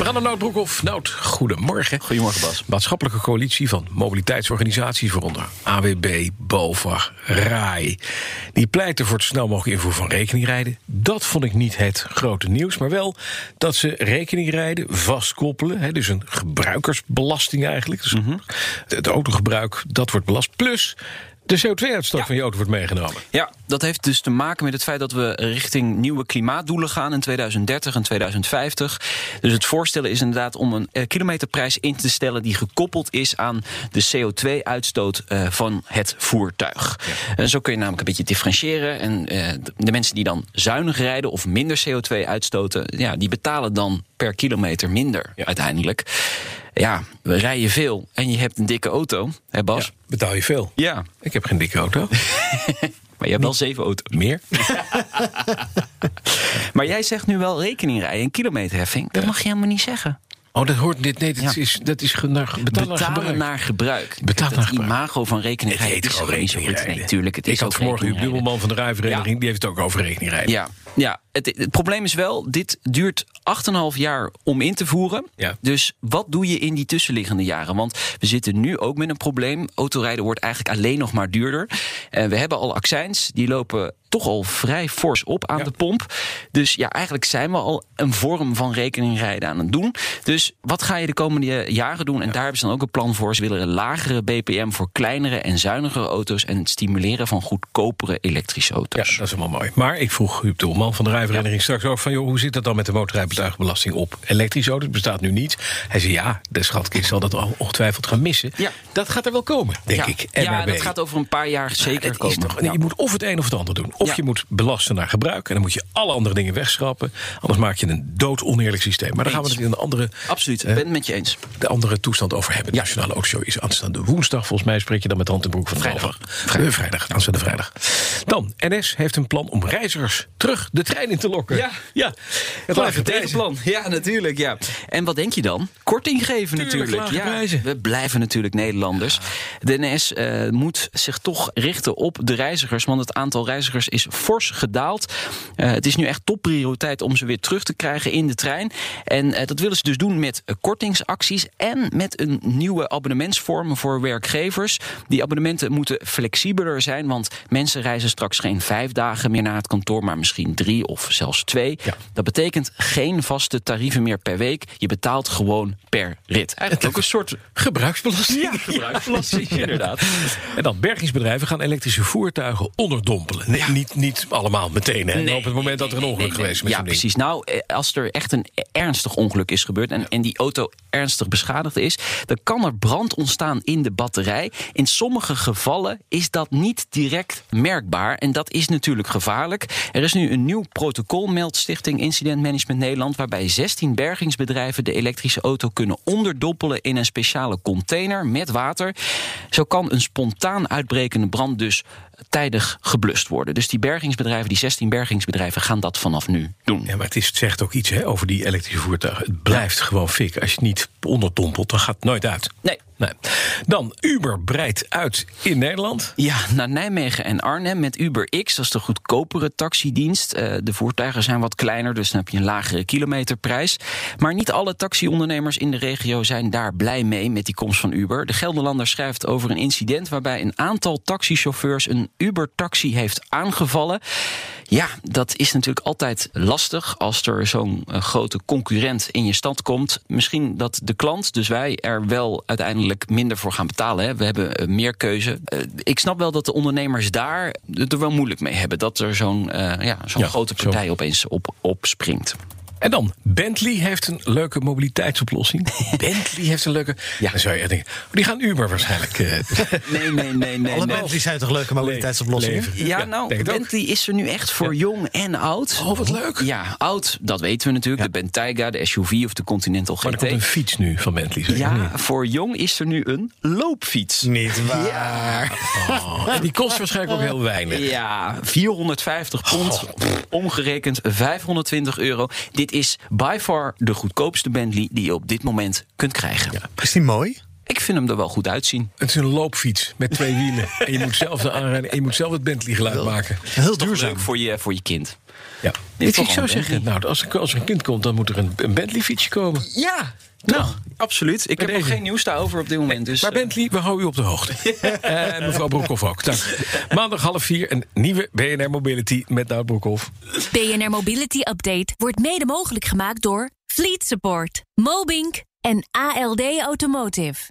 We gaan naar Nout Broekhoff. Nout, goedemorgen. Goedemorgen, Bas. Maatschappelijke coalitie van mobiliteitsorganisaties... waaronder AWB, BOVAG, RAI... die pleiten voor het snel mogelijk invoer van rekeningrijden. Dat vond ik niet het grote nieuws, maar wel dat ze rekeningrijden vastkoppelen. Hè, dus een gebruikersbelasting eigenlijk. Dus Het autogebruik, dat wordt belast. Plus de CO2-uitstoot van je auto wordt meegenomen. Ja, dat heeft dus te maken met het feit dat we richting nieuwe klimaatdoelen gaan in 2030 en 2050. Dus het voorstellen is inderdaad om een eh, kilometerprijs in te stellen die gekoppeld is aan de CO2-uitstoot eh, van het voertuig. En zo kun je namelijk een beetje differentiëren. En eh, de mensen die dan zuinig rijden of minder CO2 uitstoten, ja, die betalen dan per kilometer minder uiteindelijk. Ja, we rijden veel en je hebt een dikke auto, hè Bas? Ja, betaal je veel. Ja. Ik heb geen dikke auto. Maar je hebt wel zeven auto's. Meer? Maar jij zegt nu wel rekening rijden en kilometerheffing. Dat mag je helemaal niet zeggen. Oh, dat hoort dit. Nee, dat Ja. is, dat is naar, betalen, naar Betalen gebruik. naar gebruik. Betalen naar het gebruik. imago van rekening Het heet gewoon rekeningrijden. Nee, tuurlijk, het is Ik had vanmorgen rekeningrijden. Dubbelman van de rijvereniging... die heeft het ook over rekeningrijden. Ja, ja. Het, het probleem is wel, dit duurt 8,5 jaar om in te voeren. Ja. Dus wat doe je in die tussenliggende jaren? Want we zitten nu ook met een probleem. Autorijden wordt eigenlijk alleen nog maar duurder. En we hebben al accijns, die lopen toch al vrij fors op aan Ja. de pomp. Dus ja, eigenlijk zijn we al een vorm van rekeningrijden aan het doen. Dus wat ga je de komende jaren doen? En daar hebben ze dan ook een plan voor. Ze willen een lagere BPM voor kleinere en zuinigere auto's... en het stimuleren van goedkopere elektrische Ja, auto's. dat is helemaal mooi. Maar ik vroeg Huub Doelman van de rijvereniging straks ook van... Joh, hoe zit dat dan met de motorrijbetuigbelasting op elektrische auto's? Het bestaat nu niet. Hij zei ja, de schatkist zal dat ongetwijfeld gaan missen. Ja. Dat gaat er wel komen, denk ja. ik. Ja, dat gaat over een paar jaar zeker Het is komen. toch. Je moet of het een of het ander doen. Of Ja. je moet belasten naar gebruik. En dan moet je alle andere dingen wegschrappen. Anders maak je een dood oneerlijk systeem. Maar daar gaan we het in een andere, Absoluut, ik eh, ben het met je eens. de andere toestand over hebben. De Nationale Autoshow is aanstaande woensdag. Volgens mij spreek je dan met Hand en Broek van Vrijdag. Vrijdag. Vrijdag. vrijdag, aanstaande vrijdag. Dan, NS heeft een plan om reizigers terug de trein in te lokken. Ja. ja. Het Lage tegenplan. Ja, natuurlijk. Ja. En wat denk je dan? Korting geven Tuurlijk, natuurlijk. Ja, prijzen. we blijven natuurlijk Nederlanders. De NS eh, moet zich toch richten op de reizigers. Want het aantal reizigers is fors gedaald. Eh, het is nu echt topprioriteit om ze weer terug te krijgen in de trein. En eh, dat willen ze dus doen met kortingsacties. En met een nieuwe abonnementsvorm voor werkgevers. Die abonnementen moeten flexibeler zijn. Want mensen reizen straks geen vijf dagen meer naar het kantoor. Maar misschien drie of zelfs twee. Ja. Dat betekent geen vaste tarieven meer per week. Je betaalt gewoon per rit. Eigenlijk ook een soort Gebruiksbelasting. ja, gebruiksbelasting, inderdaad. En dan bergingsbedrijven gaan elektrische voertuigen onderdompelen. Nee, niet, niet allemaal meteen. Hè. Op het moment dat er een ongeluk Nee, geweest is met Ja, precies. Nou, eh, als er echt een ernstig ongeluk is gebeurd... En, en die auto ernstig beschadigd is... dan kan er brand ontstaan in de batterij. In sommige gevallen is dat niet direct merkbaar. En dat is natuurlijk gevaarlijk. Er is nu een nieuw protocol, meldt Stichting Incident Management Nederland... waarbij 16 bergingsbedrijven de elektrische auto kunnen onderdompelen... in een speciale container met water. Zo kan een spontaan uitbrekende brand dus tijdig geblust worden. Dus die bergingsbedrijven, die 16 bergingsbedrijven... gaan dat vanaf nu doen. Ja, maar het, is, het zegt ook iets hè, over die elektrische voertuigen. Het blijft gewoon fik. Als je het niet onderdompelt, dan gaat het nooit uit. Nee. Nee. Dan, Uber breidt uit in Nederland. Ja, naar Nijmegen en Arnhem met Uber X. Dat is de goedkopere taxidienst. Eh, de voertuigen zijn wat kleiner, dus dan heb je een lagere kilometerprijs. Maar niet alle taxiondernemers in de regio zijn daar blij mee met die komst van Uber. De Gelderlander schrijft over een incident waarbij een aantal taxichauffeurs een Uber-taxi heeft aangevallen. Ja, dat is natuurlijk altijd lastig als er zo'n eh, grote concurrent in je stad komt. Misschien dat de klant, dus wij, er wel uiteindelijk minder voor gaan betalen. Hè. We hebben eh, meer keuze. Eh, ik snap wel dat de ondernemers daar het er wel moeilijk mee hebben. Dat er zo'n ja, zo'n Ja, grote zo. partij opeens op, opspringt. En dan, Bentley heeft een leuke mobiliteitsoplossing. Bentley heeft een leuke... Ja. Dan zou je denken, oh, die gaan Uber waarschijnlijk... eh, Nee, nee, nee, nee. Alle nee. Bentleys zijn toch leuke mobiliteitsoplossingen? Ja, Ja, nou. Bentley is er nu echt voor jong en oud. Oh, wat leuk. Ja, oud, dat weten we natuurlijk. De Bentayga, de SUV of de Continental Maar er komt een GT. fiets nu van Bentley. zeg je Ja, niet? voor jong is er nu een loopfiets. Niet waar. Oh, en die kost waarschijnlijk ook heel weinig. Ja, 450 pond, omgerekend 520 euro. Dit is by far de goedkoopste Bentley die je op dit moment kunt krijgen. Is die mooi? Ik vind hem er wel goed uitzien. Het is een loopfiets met twee wielen. En je moet zelf de aanrijden en je moet zelf het Bentley geluid maken. Heel duurzaam. Leuk voor je, voor je kind. Ja. Dit Ik, zou zeggen, nou, als, er- als er een kind komt, dan moet er een, een Bentley fietsje komen. Ja, nou, absoluut. Ik heb deze. nog geen nieuws daarover op dit moment. Dus, Maar eh, Bentley, we houden u op de hoogte. En mevrouw Broekhoff ook. Dank. Maandag half vier een nieuwe BNR Mobility met Nout Broekhoff. BNR Mobility Update wordt mede mogelijk gemaakt door Fleet Support, Mobink en ALD Automotive.